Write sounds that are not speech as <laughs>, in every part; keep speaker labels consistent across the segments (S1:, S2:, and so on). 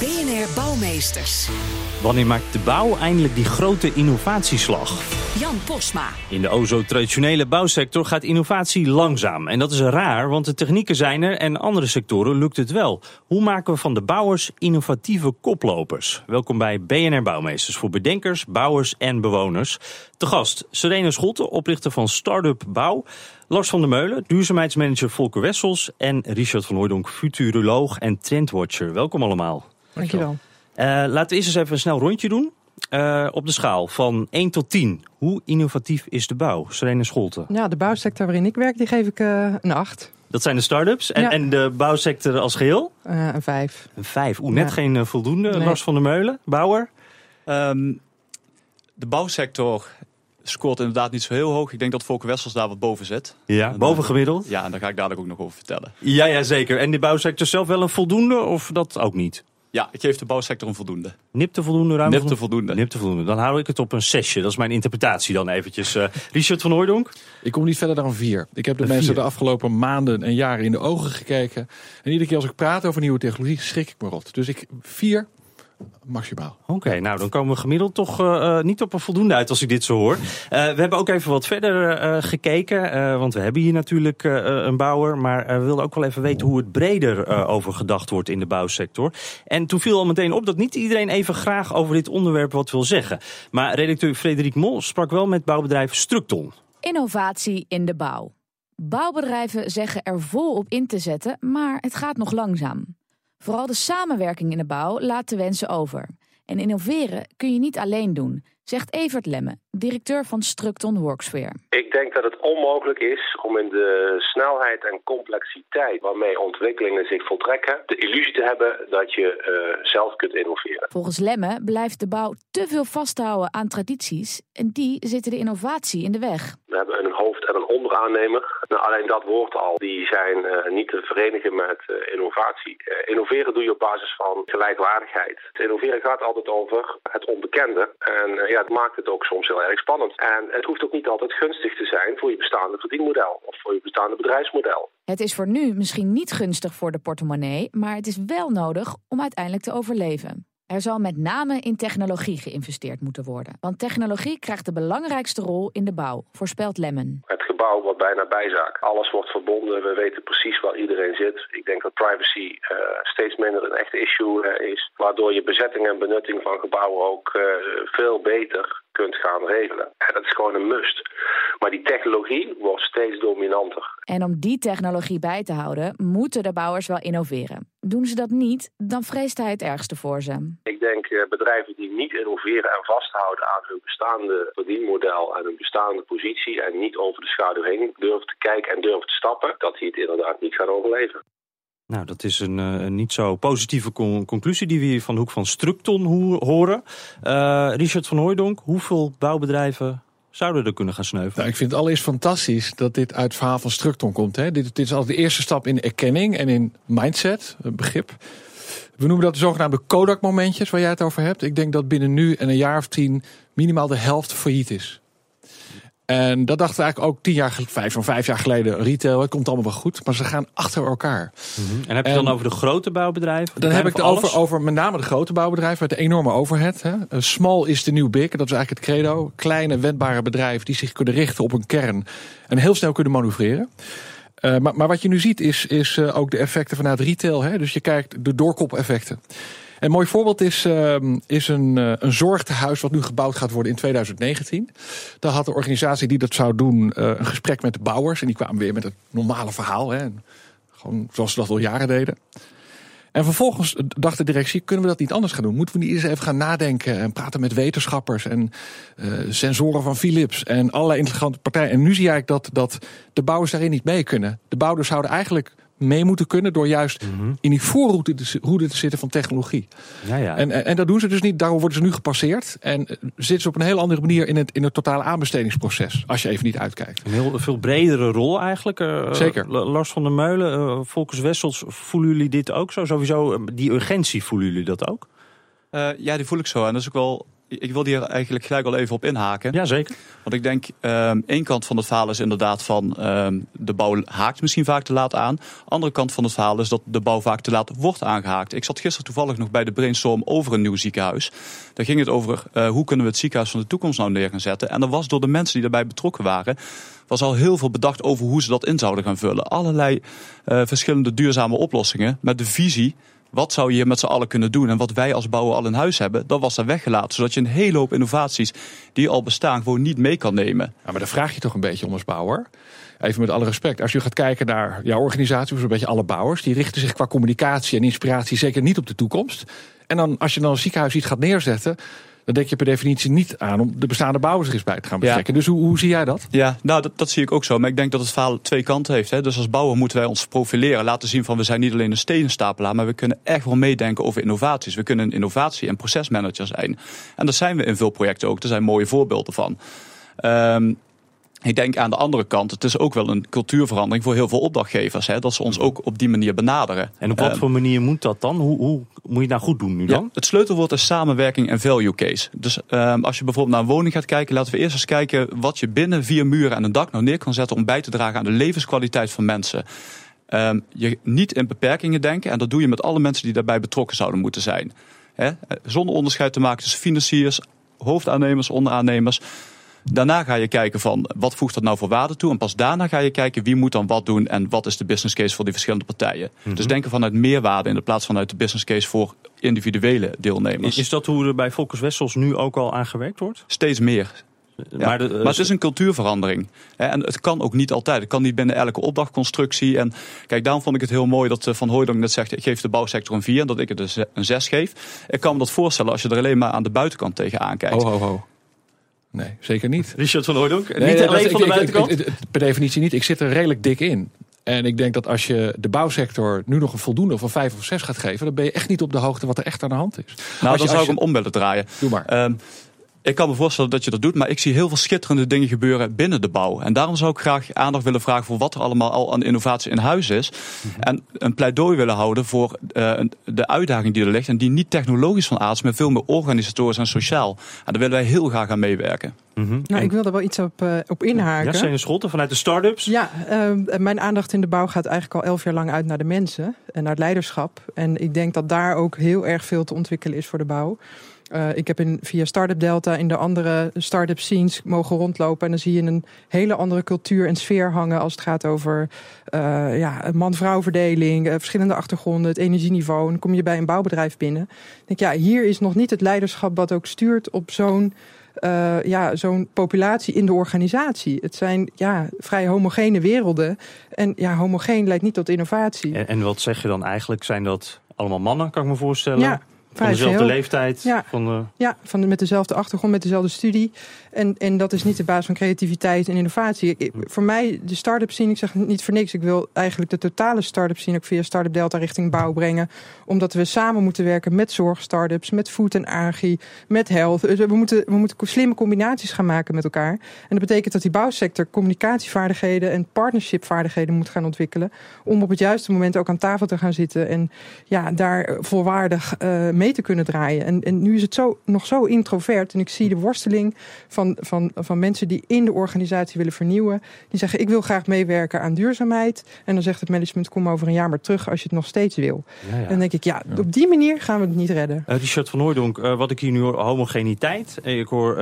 S1: BNR Bouwmeesters.
S2: Wanneer maakt de bouw eindelijk die grote innovatieslag?
S1: Jan Posma.
S2: In de o zo traditionele bouwsector gaat innovatie langzaam. En dat is raar, want de technieken zijn er en andere sectoren lukt het wel. Hoe maken we van de bouwers innovatieve koplopers? Welkom bij BNR Bouwmeesters voor bedenkers, bouwers en bewoners. Te gast Serena Scholte, oprichter van Startup Bouw. Lars van der Meulen, duurzaamheidsmanager Volker Wessels. En Richard van Hooydonk, futuroloog en trendwatcher. Welkom allemaal.
S3: Dankjewel.
S2: Uh, laten we eerst eens even een snel rondje doen. Uh, op de schaal van 1 tot 10. Hoe innovatief is de bouw? Serena Scholte.
S3: Ja, de bouwsector waarin ik werk, die geef ik uh, een 8.
S2: Dat zijn de start-ups. En,
S3: Ja.
S2: en de bouwsector als geheel?
S3: Uh, een 5.
S2: Een 5. Oeh, net
S3: Ja.
S2: geen eh, voldoende.
S3: Nee.
S2: Lars van der Meulen, bouwer.
S4: Ehm, de bouwsector scoort inderdaad niet zo heel hoog. Ik denk dat Volker Wessels daar wat boven zit.
S2: Ja,
S4: En,
S2: boven
S4: eh,
S2: gemiddeld.
S4: Ja, en daar ga ik dadelijk ook nog over vertellen.
S2: Ja, ja, zeker. En de bouwsector zelf wel een voldoende of dat ook niet?
S4: Ja, ik geef de bouwsector een voldoende.
S2: Nipte voldoende, ruim
S4: Nipte voldoende.
S2: Nipte voldoende. Dan hou ik het op een zesje. Dat is mijn interpretatie dan eventjes. Eh, Richard van Hooydonk?
S5: Ik kom niet verder dan vier. Ik heb de
S2: Een
S5: mensen
S2: vier.
S5: de afgelopen maanden en jaren in de ogen gekeken. En iedere keer als ik praat over nieuwe technologie, schrik ik me rot. Dus ik vier maximaal.
S2: Oké, nou dan komen we gemiddeld toch eh, eh, niet op een voldoende uit als ik dit zo hoor. Eh, we hebben ook even wat verder eh, gekeken, eh, want we hebben hier natuurlijk eh, een bouwer. Maar eh, we wilden ook wel even weten hoe het breder eh, over gedacht wordt in de bouwsector. En toen viel al meteen op dat niet iedereen even graag over dit onderwerp wat wil zeggen. Maar redacteur Frederik Mol sprak wel met bouwbedrijf Structon.
S6: Innovatie in de bouw. Bouwbedrijven zeggen er volop in te zetten, maar het gaat nog langzaam. Vooral de samenwerking in de bouw laat te wensen over. En innoveren kun je niet alleen doen, zegt Evert Lemme, directeur van Structon Worksphere.
S7: Ik denk dat het onmogelijk is om in de snelheid en complexiteit waarmee ontwikkelingen zich voltrekken, de illusie te hebben dat je eh, zelf kunt innoveren.
S6: Volgens Lemme blijft de bouw te veel vasthouden aan tradities en die zitten de innovatie in de weg.
S7: We hebben een hoofd- en een onderaannemer. Nou, alleen dat woord al, die zijn eh, niet te verenigen met eh, innovatie. Eh, innoveren doe je op basis van gelijkwaardigheid. Het innoveren gaat altijd over het onbekende. En ja, het maakt het ook soms heel erg spannend. En het hoeft ook niet altijd gunstig te zijn voor je bestaande verdienmodel of voor je bestaande bedrijfsmodel.
S6: Het is voor nu misschien niet gunstig voor de portemonnee, maar het is wel nodig om uiteindelijk te overleven. Er zal met name in technologie geïnvesteerd moeten worden. Want technologie krijgt de belangrijkste rol in de bouw, voorspelt Lemmen.
S7: Het gebouw wordt bijna bijzaak. Alles wordt verbonden. We weten precies waar iedereen zit. Ik denk dat privacy eh, steeds minder een echt issue eh, is. Waardoor je bezetting en benutting van gebouwen ook eh, veel beter kunt gaan regelen. En dat is gewoon een must. Maar die technologie wordt steeds dominanter.
S6: En om die technologie bij te houden, moeten de bouwers wel innoveren. Doen ze dat niet, dan vreest hij het ergste voor ze.
S7: Ik denk eh, bedrijven die niet innoveren en vasthouden aan hun bestaande verdienmodel en hun bestaande positie en niet over de schaduw heen durven te kijken en durven te stappen, dat die het inderdaad niet gaan overleven.
S2: Nou, dat is een, eh, een niet zo positieve con- conclusie die we hier van de hoek van Structon ho- horen. Eh, Richard van Hooijdonk, hoeveel bouwbedrijven zouden er kunnen gaan sneuvelen?
S5: Nou, ik vind het allereerst fantastisch dat dit uit het verhaal van Structon komt. Hè. Dit, dit is al de eerste stap in erkenning en in mindset, een begrip. We noemen dat de zogenaamde Kodak-momentjes waar jij het over hebt. Ik denk dat binnen nu en een jaar of tien minimaal de helft failliet is. En dat dachten we eigenlijk ook tien jaar, vijf, zo'n vijf jaar geleden. Retail, het komt allemaal wel goed. Maar ze gaan achter elkaar.
S2: En heb je dan
S5: en-
S2: over de grote bouwbedrijven?
S5: Dan heb ik het over, over met name de grote bouwbedrijven met de enorme overhead. Hè. Eh, Small is the new big, dat is eigenlijk het credo. Kleine, wendbare bedrijven die zich kunnen richten op een kern en heel snel kunnen manoeuvreren. Eh, maar, maar wat je nu ziet is, is eh, ook de effecten vanuit retail. Hè. Dus je kijkt de doorkop-effecten. Een mooi voorbeeld is, ehm, is een, eh, een zorgtehuis wat nu gebouwd gaat worden in 2019. Daar had de organisatie die dat zou doen eh, een gesprek met de bouwers. En die kwamen weer met het normale verhaal. Hè. Gewoon zoals ze dat al jaren deden. En vervolgens dacht de directie, kunnen we dat niet anders gaan doen? Moeten we niet eens even gaan nadenken en praten met wetenschappers en eh, sensoren van Philips en allerlei interessante partijen. En nu zie eigenlijk dat, dat de bouwers daarin niet mee kunnen. De bouwers zouden eigenlijk mee moeten kunnen door juist
S2: Mhm.
S5: in die voorroute te, route te zitten van technologie.
S2: Ja, ja.
S5: En, en, en dat doen ze dus niet, daarom worden ze nu gepasseerd. En eh, zitten ze op een heel andere manier in het, in het totale aanbestedingsproces, als je even niet uitkijkt.
S2: Een heel veel bredere rol eigenlijk. eh,
S5: Zeker.
S2: La- Lars van der Meulen, eh Volkers Wessels, voelen jullie dit ook zo? Sowieso, eh, die urgentie, voelen jullie dat ook?
S4: Eh, ja, die voel ik zo. En dat is ook wel. Ik wil hier eigenlijk gelijk al even op inhaken.
S2: Ja, zeker.
S4: Want ik denk, ehm één kant van het verhaal is inderdaad van ehm, de bouw haakt misschien vaak te laat aan. Andere kant van het verhaal is dat de bouw vaak te laat wordt aangehaakt. Ik zat gisteren toevallig nog bij de brainstorm over een nieuw ziekenhuis. Daar ging het over eh, hoe kunnen we het ziekenhuis van de toekomst nou neer gaan zetten. En er was door de mensen die daarbij betrokken waren, was al heel veel bedacht over hoe ze dat in zouden gaan vullen. Allerlei eh, verschillende duurzame oplossingen met de visie. Wat zou je met z'n allen kunnen doen? En wat wij als bouwer al in huis hebben, dat was daar weggelaten. Zodat je een hele hoop innovaties die al bestaan gewoon niet mee kan nemen.
S5: Ja, maar dan vraag je toch een beetje om als bouwer. Even met alle respect. Als je gaat kijken naar jouw organisatie, zo'n beetje alle bouwers, die richten zich qua communicatie en inspiratie zeker niet op de toekomst. En dan als je dan een ziekenhuis iets gaat neerzetten, dan denk je per definitie niet aan om de bestaande bouwers er eens bij te gaan betrekken. Dus hoe, hoe zie jij dat?
S4: Ja, nou dat, dat zie ik ook zo. Maar ik denk dat het verhaal twee kanten heeft. Hè. Dus als bouwer moeten wij ons profileren. Laten zien van we zijn niet alleen een stenenstapelaar. Maar we kunnen echt wel meedenken over innovaties. We kunnen een innovatie- en procesmanager zijn. En dat zijn we in veel projecten ook. Er zijn mooie voorbeelden van. Ehm, ik denk aan de andere kant, het is ook wel een cultuurverandering voor heel veel opdrachtgevers. Hè, dat ze ons ook op die manier benaderen.
S2: En op wat
S4: Ehm,
S2: voor manier moet dat dan? Hoe, hoe moet je het nou goed doen nu dan?
S4: ja, het sleutelwoord is samenwerking en value case. Dus ehm, als je bijvoorbeeld naar een woning gaat kijken, laten we eerst eens kijken wat je binnen vier muren en een dak nou neer kan zetten om bij te dragen aan de levenskwaliteit van mensen. Ehm, je niet in beperkingen denken en dat doe je met alle mensen die daarbij betrokken zouden moeten zijn. Hè? Eh, Zonder onderscheid te maken tussen financiers, hoofdaannemers, onderaannemers. Daarna ga je kijken van wat voegt dat nou voor waarde toe. En pas daarna ga je kijken wie moet dan wat doen en wat is de business case voor die verschillende partijen. Dus denken vanuit meerwaarde in de plaats vanuit de business case voor individuele deelnemers.
S2: Is, dat hoe er bij Volkers Wessels nu ook al aan gewerkt wordt?
S4: Steeds meer. Ja,
S2: Maar, de,
S4: maar het is een cultuurverandering. En het kan ook niet altijd. Het kan niet binnen elke opdrachtconstructie. En kijk, daarom vond ik het heel mooi dat eh, Van Hooydonk net zegt... ik geef de bouwsector een 4 en dat ik het een 6 geef. Ik kan me dat voorstellen als je er alleen maar aan de buitenkant tegenaan kijkt.
S5: Ho, ho, ho. Nee, zeker niet.
S2: Richard van Hooydonk?
S5: Nee,
S2: niet
S5: dat-
S2: alleen van de
S5: ik-
S2: buitenkant?
S5: ik- ik- per definitie niet. Ik zit er redelijk dik in. En ik denk dat als je de bouwsector nu nog een voldoende of een vijf of zes gaat geven, dan ben je echt niet op de hoogte wat er echt aan de hand is.
S4: nou,
S5: als
S4: dan
S5: je-
S4: zou ik hem om willen draaien.
S5: Doe maar.
S4: Ehm, ik kan me voorstellen dat je dat doet, maar ik zie heel veel schitterende dingen gebeuren binnen de bouw. En daarom zou ik graag aandacht willen vragen voor wat er allemaal al aan innovatie in huis is.
S5: Mhm.
S4: En een pleidooi willen houden voor eh, de uitdaging die er ligt. En die niet technologisch van aard is, maar veel meer organisatorisch en sociaal. En daar willen wij heel graag aan meewerken.
S2: Mhm.
S3: Nou,
S2: En-
S3: ik wil er wel iets op, eh, op inhaken.
S2: Ja, Sene Schotten vanuit de start-ups.
S3: Ja, eh, mijn aandacht in de bouw gaat eigenlijk al elf jaar lang uit naar de mensen en naar het leiderschap. En ik denk dat daar ook heel erg veel te ontwikkelen is voor de bouw. Eh, ik heb in, via Startup Delta in de andere start-up scenes mogen rondlopen. En dan zie je een hele andere cultuur en sfeer hangen als het gaat over eh, ja, man-vrouw verdeling, eh, verschillende achtergronden, het energieniveau. En dan kom je bij een bouwbedrijf binnen. Ik denk, ja, hier is nog niet het leiderschap wat ook stuurt op zo'n ja, zo'n populatie in de organisatie. Het zijn ja, vrij homogene werelden. En ja, homogeen leidt niet tot innovatie.
S2: En, en wat zeg je dan eigenlijk? Zijn dat allemaal mannen, kan ik me voorstellen?
S3: Ja,
S2: van dezelfde leeftijd?
S3: Ja.
S2: Van de...
S3: Ja, van de, met dezelfde achtergrond, met dezelfde studie. En, en dat is niet de basis van creativiteit en innovatie. Ik- ik- voor mij, de start-up scene, ik zeg niet voor niks. Ik wil eigenlijk de totale start-up scene ook via Startup Delta richting bouw brengen. Omdat we samen moeten werken met zorg-startups, met food en agri, met health. Dus we moeten, we moeten slimme combinaties gaan maken met elkaar. En dat betekent dat die bouwsector communicatievaardigheden en partnershipvaardigheden moet gaan ontwikkelen. Om op het juiste moment ook aan tafel te gaan zitten en ja, daar volwaardig eh, mee te kunnen draaien. En, en nu is het zo, nog zo introvert. En ik zie de worsteling van, van, van mensen die in de organisatie willen vernieuwen. Die zeggen, ik wil graag meewerken aan duurzaamheid. En dan zegt het management, kom over een jaar maar terug als je het nog steeds wil.
S2: Ja, ja.
S3: En dan denk ik, ja, op die manier gaan we het niet redden.
S2: Eh, Richard van Hooydonk, eh, wat ik hier nu hoor, homogeniteit. Eh, Ik hoor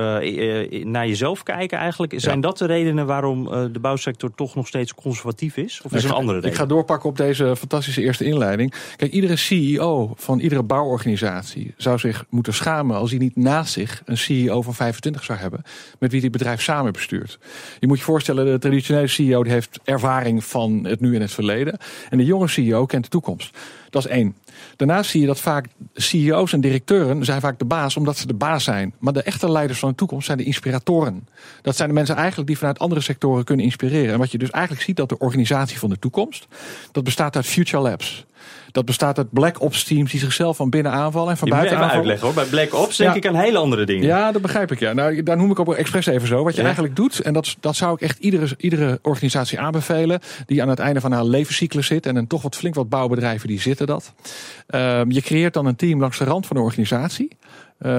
S2: naar jezelf kijken eigenlijk. Zijn dat de redenen waarom eh, de bouwsector toch nog steeds conservatief is? Of is er een andere reden?
S5: Ik ga doorpakken op deze fantastische eerste inleiding. Kijk, iedere CEO van iedere bouworganisatie zou zich moeten schamen als hij niet naast zich een CEO van 25 zou hebben, met wie het bedrijf samen bestuurt. Je moet je voorstellen, de traditionele CEO die heeft ervaring van het nu en het verleden. En de jonge CEO kent de toekomst. Dat is één. Daarnaast zie je dat vaak CEO's en directeuren zijn vaak de baas omdat ze de baas zijn. Maar de echte leiders van de toekomst zijn de inspiratoren. Dat zijn de mensen eigenlijk die vanuit andere sectoren kunnen inspireren. En wat je dus eigenlijk ziet dat de organisatie van de toekomst, dat bestaat uit Future Labs. Dat bestaat uit Black Ops teams die zichzelf van binnen aanvallen en van
S2: Je
S5: buiten aanvallen.
S2: uitleggen hoor. Bij Black Ops denk
S5: Ja.
S2: ik aan hele andere dingen.
S5: Ja, dat begrijp ik. Ja. Nou, daar noem ik op expres even zo. Wat je
S2: Ja.
S5: eigenlijk doet, en dat, dat zou ik echt iedere, iedere organisatie aanbevelen, die aan het einde van haar levenscyclus zit, en een toch wat flink wat bouwbedrijven die zitten Ehm, je creëert dan een team langs de rand van de organisatie. eh,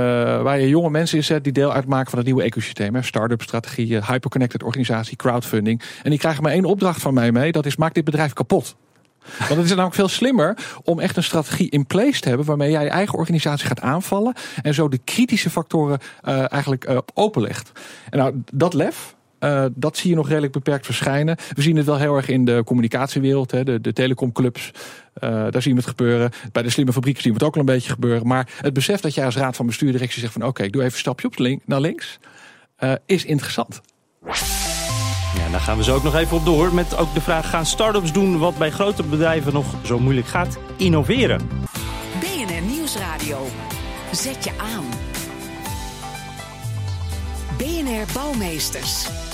S5: waar je jonge mensen in zet die deel uitmaken van het nieuwe ecosysteem. Start-up strategieën, hyperconnected organisatie, crowdfunding. En die krijgen maar één opdracht van mij mee. Dat is maak dit bedrijf kapot. Want het is namelijk veel slimmer om echt een strategie in place te hebben waarmee jij je eigen organisatie gaat aanvallen en zo de kritische factoren eh, eigenlijk eh, openlegt. En nou, dat lef. Eh, dat zie je nog redelijk beperkt verschijnen. We zien het wel heel erg in de communicatiewereld, hè, de, de telecomclubs. Eh, daar zien we het gebeuren. Bij de slimme fabrieken zien we het ook al een beetje gebeuren. Maar het besef dat jij als raad van bestuur directie zegt van oké, ik doe even een stapje op link, naar links, eh, is interessant.
S2: Ja, daar gaan we zo ook nog even op door. Met ook de vraag: gaan start-ups doen wat bij grote bedrijven nog zo moeilijk gaat? Innoveren.
S1: BNR Nieuwsradio. Zet je aan. BNR Bouwmeesters.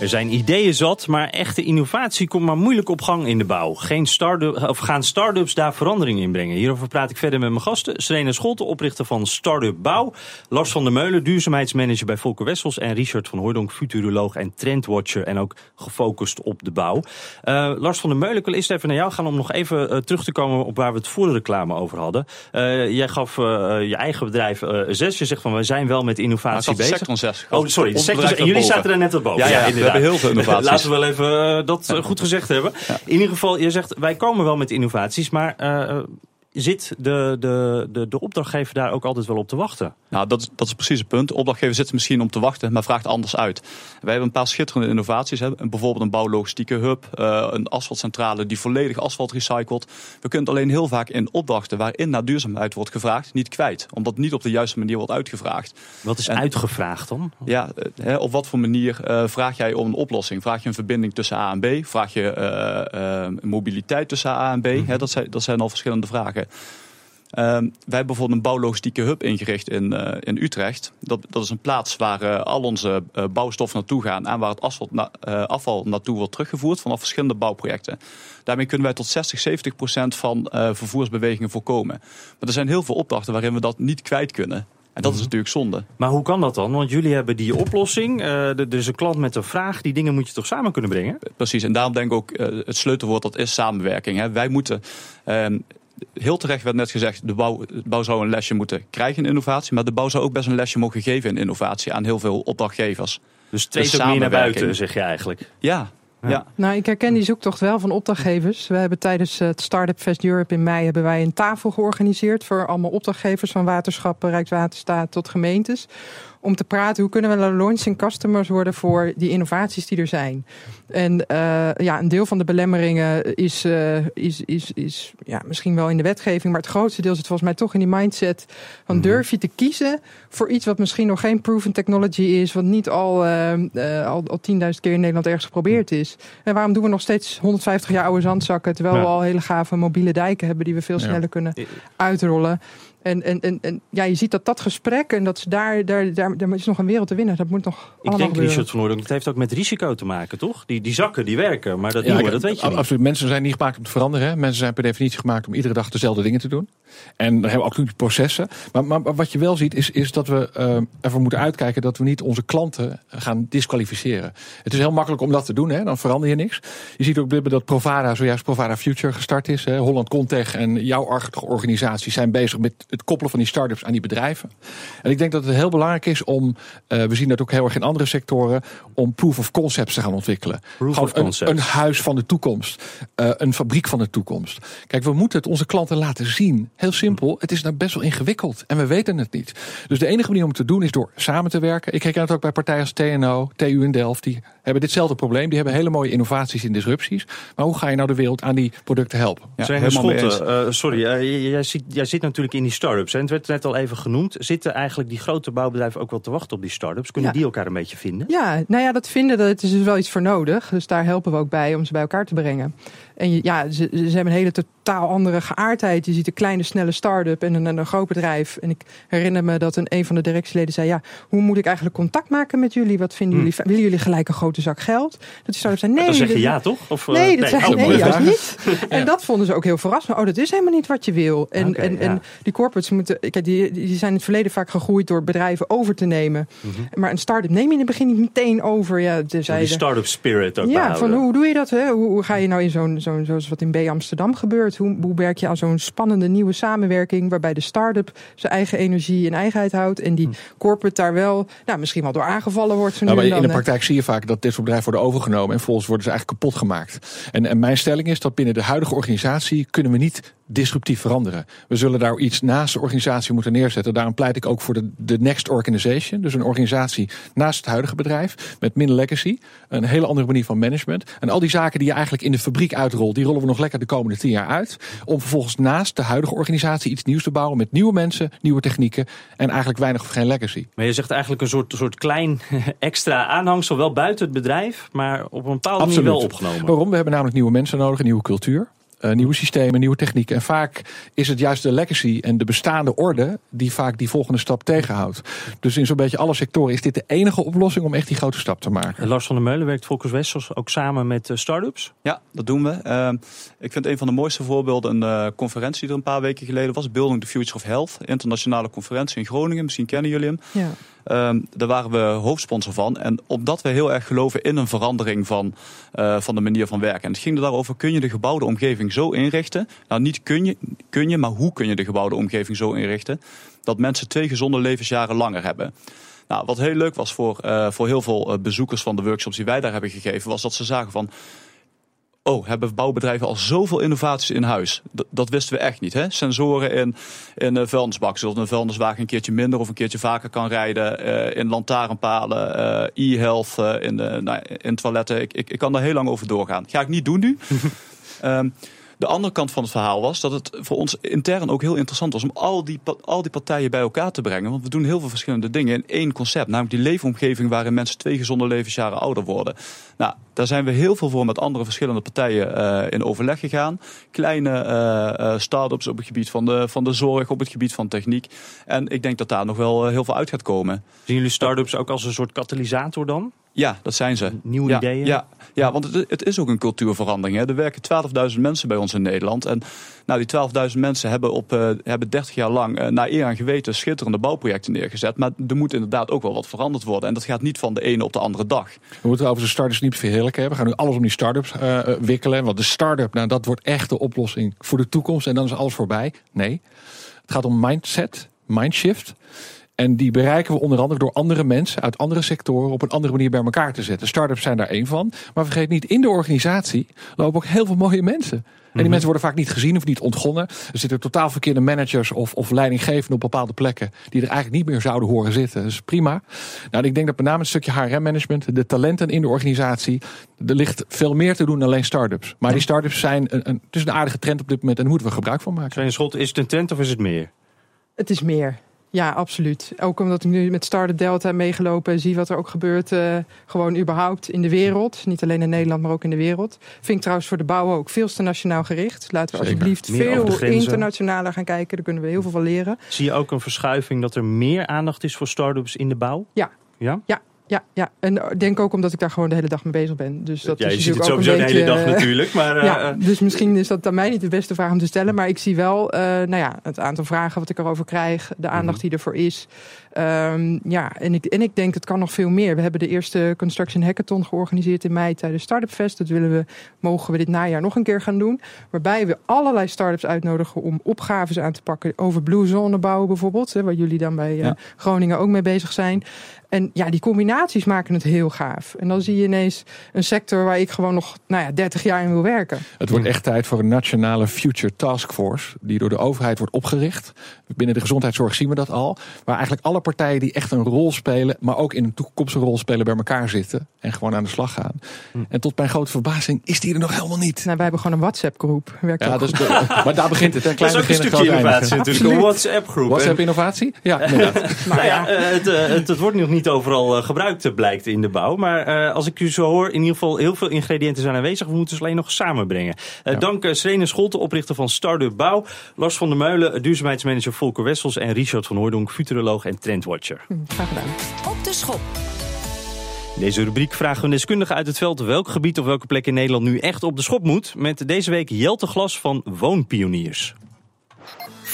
S2: Er zijn ideeën zat, maar echte innovatie komt maar moeilijk op gang in de bouw. Geen start of gaan start-ups daar verandering in brengen? Hierover praat ik verder met mijn gasten. Serena Scholte, oprichter van Startup Bouw. Lars van der Meulen, duurzaamheidsmanager bij Volker Wessels. En Richard van Hooydonk, futuroloog en trendwatcher. En ook gefocust op de bouw. Eh, Lars van der Meulen, ik wil eerst even naar jou gaan om nog even eh, terug te komen op waar we het voor de reclame over hadden. Eh, jij gaf je eigen bedrijf zes. Je zegt van we zijn wel met innovatie bezig.
S4: sector 6.
S2: Oh, sorry. Sector, en jullie zaten er net wat boven.
S4: Ja, ja,
S2: inderdaad.
S4: Hebben heel veel innovaties. <laughs>
S2: Laten we wel even eh, dat eh, goed gezegd hebben. In ieder geval, je zegt wij komen wel met innovaties, maar eh, zit de, de, de, de opdrachtgever daar ook altijd wel op te wachten?
S4: Nou, dat is, dat is precies het punt. De opdrachtgever zit er misschien om te wachten, maar vraagt anders uit. Wij hebben een paar schitterende innovaties. Hè. Bijvoorbeeld een bouwlogistieke hub, eh, een asfaltcentrale die volledig asfalt recycelt. We kunnen het alleen heel vaak in opdrachten waarin naar duurzaamheid wordt gevraagd, niet kwijt. Omdat niet op de juiste manier wordt uitgevraagd.
S2: Wat is
S4: En-
S2: uitgevraagd dan?
S4: Ja, eh, hè, op wat voor manier eh, vraag jij om een oplossing? Vraag je een verbinding tussen A en B? Vraag je mobiliteit tussen A en B? Hè, dat, zijn, dat zijn al verschillende vragen. Ehm, wij hebben bijvoorbeeld een bouwlogistieke hub ingericht in, eh, in Utrecht. Dat, dat is een plaats waar eh, al onze eh, bouwstoffen naartoe gaan en waar het asfalt na- afval naartoe wordt teruggevoerd vanaf verschillende bouwprojecten. Daarmee kunnen wij tot 60, 70 procent van vervoersbewegingen voorkomen. Maar er zijn heel veel opdrachten waarin we dat niet kwijt kunnen. En dat is natuurlijk zonde.
S2: Maar hoe kan dat dan? Want jullie hebben die oplossing. eh, er is een klant met een vraag. Die dingen moet je toch samen kunnen brengen?
S4: Precies, en daarom denk ik ook het sleutelwoord dat is samenwerking. Hè. Wij moeten, ehm, heel terecht werd net gezegd, de bouw, de bouw zou een lesje moeten krijgen in innovatie. Maar de bouw zou ook best een lesje mogen geven in innovatie aan heel veel opdrachtgevers.
S2: Dus meer naar
S4: samenwerking.
S2: buiten, zeg je eigenlijk.
S4: Ja,
S2: Ja.
S4: ja.
S3: Nou, ik herken die zoektocht wel van opdrachtgevers. We hebben tijdens het Startup Fest Europe in mei hebben wij een tafel georganiseerd voor allemaal opdrachtgevers van waterschappen, Rijkswaterstaat tot gemeentes. Om te praten hoe kunnen we nou launching customers worden voor die innovaties die er zijn. En eh, ja, een deel van de belemmeringen is, eh, is, is, is ja, misschien wel in de wetgeving, maar het grootste deel zit volgens mij toch in die mindset van durf je te kiezen voor iets wat misschien nog geen proven technology is, wat niet al, eh, al, al 10.000 keer in Nederland ergens geprobeerd is. En waarom doen we nog steeds 150 jaar oude zandzakken, terwijl
S2: Ja.
S3: we al hele gave mobiele dijken hebben die we veel
S5: Ja.
S3: sneller kunnen uitrollen. En, en, en, en ja, je ziet dat dat gesprek en dat ze daar, daar, daar, daar is nog een wereld te winnen. Dat moet nog
S2: Ik
S3: allemaal
S2: denk,
S3: gebeuren.
S2: Richard van Oordonk, het heeft ook met risico te maken, toch? Die, die zakken, die werken, maar dat
S5: Ja,
S2: nieuwe, dat weet je niet.
S5: Absoluut. Mensen zijn niet gemaakt om te veranderen. Hè. Mensen zijn per definitie gemaakt om iedere dag dezelfde dingen te doen. En daar hebben we ook nu processen. Maar, maar, maar wat je wel ziet, is, is dat we eh, ervoor moeten uitkijken dat we niet onze klanten gaan disqualificeren. Het is heel makkelijk om dat te doen, hè. dan verander je niks. Je ziet ook dat Provada, zojuist Provada Future gestart is. Hè. Holland Contech en jouw achtige organisaties zijn bezig met het koppelen van die start-ups aan die bedrijven. En ik denk dat het heel belangrijk is om, eh, we zien dat ook heel erg in andere sectoren, om proof of concepts te gaan ontwikkelen.
S2: Proof
S5: Gewoon
S2: of
S5: een-. Een, huis van de toekomst. Eh, een fabriek van de toekomst. Kijk, we moeten het onze klanten laten zien. Heel simpel. Het is nou best wel ingewikkeld. En we weten het niet. Dus de enige manier om het te doen is door samen te werken. Ik herken het ook bij partijen als TNO, TU in Delft. Die hebben ditzelfde probleem. Die hebben hele mooie innovaties en disrupties. Maar hoe ga je nou de wereld aan die producten helpen?
S4: Ja,
S2: Zijn
S4: eens.
S2: Scholte, eh, sorry, jij, zit, jij zit natuurlijk in die start-ups. En het werd net al even genoemd. Zitten eigenlijk die grote bouwbedrijven ook wel te wachten op die start-ups? Kunnen
S3: Ja.
S2: die elkaar een beetje vinden?
S3: Ja, nou ja, dat vinden, dat is dus wel iets voor nodig. Dus daar helpen we ook bij om ze bij elkaar te brengen. En je, ja, ze, ze hebben een hele totaal andere geaardheid. Je ziet een kleine, snelle start-up en een, een groot bedrijf. En ik herinner me dat een, een van de directieleden zei... ja, hoe moet ik eigenlijk contact maken met jullie? Wat vinden jullie? Willen jullie gelijk een grote zak geld? Dat die start-up zei, nee.
S2: Dan zeg je ja, toch? Of, eh,
S3: Nee, dat
S2: nee,
S3: zei
S2: oh,
S3: nee, juist niet. <laughs> En dat vonden ze ook heel verrassend. Oh, dat is helemaal niet wat je wil. En, en,
S2: ja.
S3: en die corporates moeten, kijk, die, die zijn in het verleden vaak gegroeid door bedrijven over te nemen.
S2: Mhm.
S3: Maar een start-up neem je in het begin niet meteen over. Ja, ze
S2: Die start-up spirit ook
S3: ja,
S2: behouden.
S3: van hoe doe je dat? Hè? Hoe, hoe ga je nou in zo'n, zo'n, zoals wat in B Amsterdam gebeurt? Hoe, hoe werk je aan zo'n spannende nieuwe samenwerking waarbij de start-up zijn eigen energie en eigenheid houdt en
S2: Hm.
S3: die corporate daar wel, nou, misschien wel door aangevallen wordt.
S5: Nou, maar in de praktijk zie je vaak dat dit soort bedrijven worden overgenomen en volgens worden ze eigenlijk kapot gemaakt. En, en mijn stelling is dat binnen de huidige organisatie kunnen we niet disruptief veranderen. We zullen daar iets naast de organisatie moeten neerzetten. Daarom pleit ik ook voor de, de next organization. Dus een organisatie naast het huidige bedrijf met minder legacy. Een hele andere manier van management. En al die zaken die je eigenlijk in de fabriek uitrolt, die rollen we nog lekker de komende tien jaar uit. Om vervolgens naast de huidige organisatie iets nieuws te bouwen met nieuwe mensen, nieuwe technieken en eigenlijk weinig of geen legacy.
S2: Maar je zegt eigenlijk een soort, soort klein <laughs> extra aanhangsel, wel buiten het bedrijf, maar op een bepaalde manier wel opgenomen.
S5: Waarom? We hebben namelijk nieuwe mensen nodig, een nieuwe cultuur. Eh, nieuwe systemen, nieuwe technieken. En vaak is het juist de legacy en de bestaande orde die vaak die volgende stap tegenhoudt. Dus in zo'n beetje alle sectoren is dit de enige oplossing om echt die grote stap te maken.
S2: En Lars van der Meulen werkt Volkers Wessels ook samen met eh, start-ups.
S4: Ja, dat doen we. Ehm, ik vind een van de mooiste voorbeelden een eh, conferentie die er een paar weken geleden was. Building the Future of Health. Internationale conferentie in Groningen. Misschien kennen jullie hem.
S3: Ja.
S4: Ehm, daar waren we hoofdsponsor van. En omdat we heel erg geloven in een verandering van, eh, van de manier van werken. En het ging er daarover, kun je de gebouwde omgeving zo inrichten? Nou, niet kun je, kun je, maar hoe kun je de gebouwde omgeving zo inrichten? Dat mensen twee gezonde levensjaren langer hebben. Nou, wat heel leuk was voor, eh, voor heel veel eh, bezoekers van de workshops die wij daar hebben gegeven, was dat ze zagen van. Oh, hebben bouwbedrijven al zoveel innovaties in huis? Dat wisten we echt niet. Hè? Sensoren in, in een vuilnisbak, zodat een vuilniswagen een keertje minder of een keertje vaker kan rijden. eh, in lantaarnpalen, eh, e-health, eh, in, de, nou, in toiletten. Ik, ik, ik kan daar heel lang over doorgaan. Ga ik niet doen nu. <laughs> Ehm, de andere kant van het verhaal was dat het voor ons intern ook heel interessant was om al die, al die partijen bij elkaar te brengen. Want we doen heel veel verschillende dingen in één concept. Namelijk die leefomgeving waarin mensen twee gezonde levensjaren ouder worden. Nou, daar zijn we heel veel voor met andere verschillende partijen eh, in overleg gegaan. Kleine eh, start-ups op het gebied van de, van de zorg, op het gebied van techniek. En ik denk dat daar nog wel heel veel uit gaat komen.
S2: Zien jullie start-ups ook als een soort katalysator dan?
S4: Ja, dat zijn ze.
S2: Nieuwe
S4: ja,
S2: ideeën?
S4: Ja, ja want het, het is ook een cultuurverandering. Hè. Er werken 12.000 mensen bij ons in Nederland. En nou, die 12.000 mensen hebben, op, eh, hebben 30 jaar lang eh, naar eer en geweten schitterende bouwprojecten neergezet. Maar er moet inderdaad ook wel wat veranderd worden. En dat gaat niet van de ene op de andere dag.
S5: We moeten over de startups niet verheerlijken. hè. We gaan nu alles om die startups eh, wikkelen. Want de start-up, nou, dat wordt echt de oplossing voor de toekomst. En dan is alles voorbij. Nee, het gaat om mindset, mindshift. En die bereiken we onder andere door andere mensen uit andere sectoren op een andere manier bij elkaar te zetten. Startups zijn daar één van. Maar vergeet niet, in de organisatie lopen ook heel veel mooie mensen. En die mensen worden vaak niet gezien of niet ontgonnen. Er zitten totaal verkeerde managers of, of leidinggevenden op bepaalde plekken. die er eigenlijk niet meer zouden horen zitten. Dat is prima. Nou, ik denk dat met name het stukje HRM-management, de talenten in de organisatie. er ligt veel meer te doen dan alleen start-ups. Maar die start-ups zijn een, een, het is een aardige trend op dit moment en daar moeten we gebruik van maken.
S2: Zijn Schot, is het een trend of is het meer?
S3: Het is meer. Ja, absoluut. Ook omdat ik nu met Startup Delta meegelopen en zie wat er ook gebeurt. eh, gewoon überhaupt in de wereld. Niet alleen in Nederland, maar ook in de wereld. Vind ik trouwens voor de bouw ook veel te nationaal gericht. Laten we
S5: Zeker.
S3: alsjeblieft
S2: Meer
S3: veel internationaler gaan kijken. Daar kunnen we heel veel van leren.
S2: Zie je ook een verschuiving dat er meer aandacht is voor start-ups in de bouw?
S3: Ja.
S2: Ja?
S3: Ja, ja, en ik denk ook omdat ik daar gewoon de hele dag mee bezig ben. Dus dat
S2: ja,
S3: is
S2: je ziet het
S3: natuurlijk ook
S2: sowieso
S3: een
S2: de hele
S3: beetje,
S2: dag
S3: eh,
S2: natuurlijk. Maar, <laughs> eh,
S3: Ja,
S2: eh,
S3: dus misschien is dat aan mij niet de beste vraag om te stellen. Maar ik zie wel eh, nou ja, het aantal vragen wat ik erover krijg. De aandacht
S2: Mhm.
S3: die ervoor is. Ehm, ja, en ik, en ik denk het kan nog veel meer. We hebben de eerste Construction Hackathon georganiseerd in mei tijdens Startup Fest. Dat willen we, mogen we dit najaar nog een keer gaan doen. Waarbij we allerlei startups uitnodigen om opgaves aan te pakken. Over blue zone bouwen bijvoorbeeld. Hè, waar jullie dan bij eh. Groningen ook mee bezig zijn. En ja, die combinaties maken het heel gaaf. En dan zie je ineens een sector waar ik gewoon nog nou ja, 30 jaar in wil werken.
S5: Het wordt echt tijd voor een nationale Future Task Force. Die door de overheid wordt opgericht. Binnen de gezondheidszorg zien we dat al. Waar eigenlijk alle partijen die echt een rol spelen. Maar ook in een toekomstige rol spelen bij elkaar zitten. En gewoon aan de slag gaan. En tot mijn grote verbazing is die er nog helemaal niet.
S3: Nou, wij hebben gewoon een WhatsApp-groep.
S5: Ja, de- maar daar begint het. Hè. <laughs>
S2: dat
S5: Klein
S2: is ook een
S5: beginnen,
S2: stukje innovatie natuurlijk. Een. WhatsApp-groep.
S5: WhatsApp
S2: En-
S5: innovatie? <laughs> Ja, inderdaad.
S2: Nou ja, eh, het, eh, het, het wordt nog niet overal eh, gebruikt. blijkt in de bouw. Maar als ik u zo hoor, in ieder geval heel veel ingrediënten zijn aanwezig. We moeten ze alleen nog samenbrengen. Dank uh, Serene Scholte, oprichter van Startup Bouw. Lars van der Meulen, duurzaamheidsmanager Volker Wessels. En Richard van Hooydonk, futuroloog en trendwatcher.
S3: Hm, graag gedaan.
S1: Op de schop.
S2: In deze rubriek vragen we een deskundige uit het veld welk gebied of welke plek in Nederland nu echt op de schop moet. Met deze week Jelte Glas van Woonpioniers.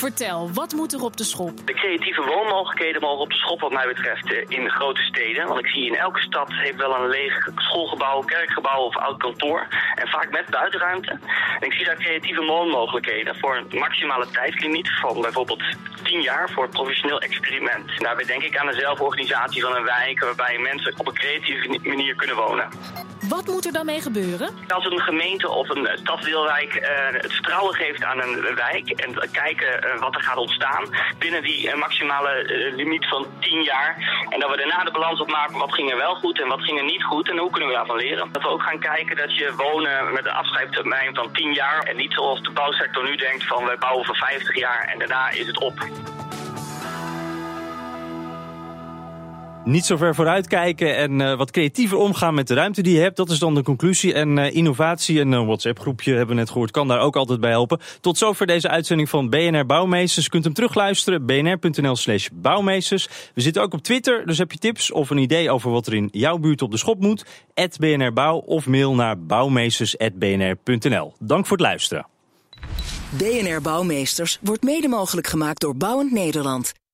S8: Vertel, wat moet er op de schop?
S9: De creatieve woonmogelijkheden mogen op de schop wat mij betreft eh, in grote steden. Want ik zie in elke stad heeft wel een leeg schoolgebouw, kerkgebouw of oud kantoor. En vaak met buitenruimte. En ik zie daar creatieve woonmogelijkheden voor een maximale tijdslimiet van bijvoorbeeld 10 jaar voor het professioneel experiment. daarbij denk ik aan de zelforganisatie van een wijk waarbij mensen op een creatieve manier kunnen wonen.
S8: Wat moet er dan mee gebeuren?
S9: Als een gemeente of een stadsdeelwijk uh, het vertrouwen geeft aan een wijk en kijken uh, wat er gaat ontstaan binnen die maximale limiet van 10 jaar. En dat we daarna de balans opmaken wat ging er wel goed en wat ging er niet goed en hoe kunnen we daarvan leren. Dat we ook gaan kijken dat je wonen met een afschrijftermijn van 10 jaar en niet zoals de bouwsector nu denkt van wij bouwen voor 50 jaar en daarna is het op.
S2: Niet zo ver vooruit kijken en uh, wat creatiever omgaan met de ruimte die je hebt. Dat is dan de conclusie. En uh, innovatie, en een WhatsApp-groepje hebben we net gehoord, kan daar ook altijd bij helpen. Tot zover deze uitzending van BNR Bouwmeesters. Kunt hem terugluisteren, bnr.nl slash bouwmeesters. We zitten ook op Twitter, dus heb je tips of een idee over wat er in jouw buurt op de schop moet? BNR Bouw of mail naar bouwmeesters.bnr.nl. Dank voor het luisteren.
S1: BNR Bouwmeesters wordt mede mogelijk gemaakt door Bouwend Nederland.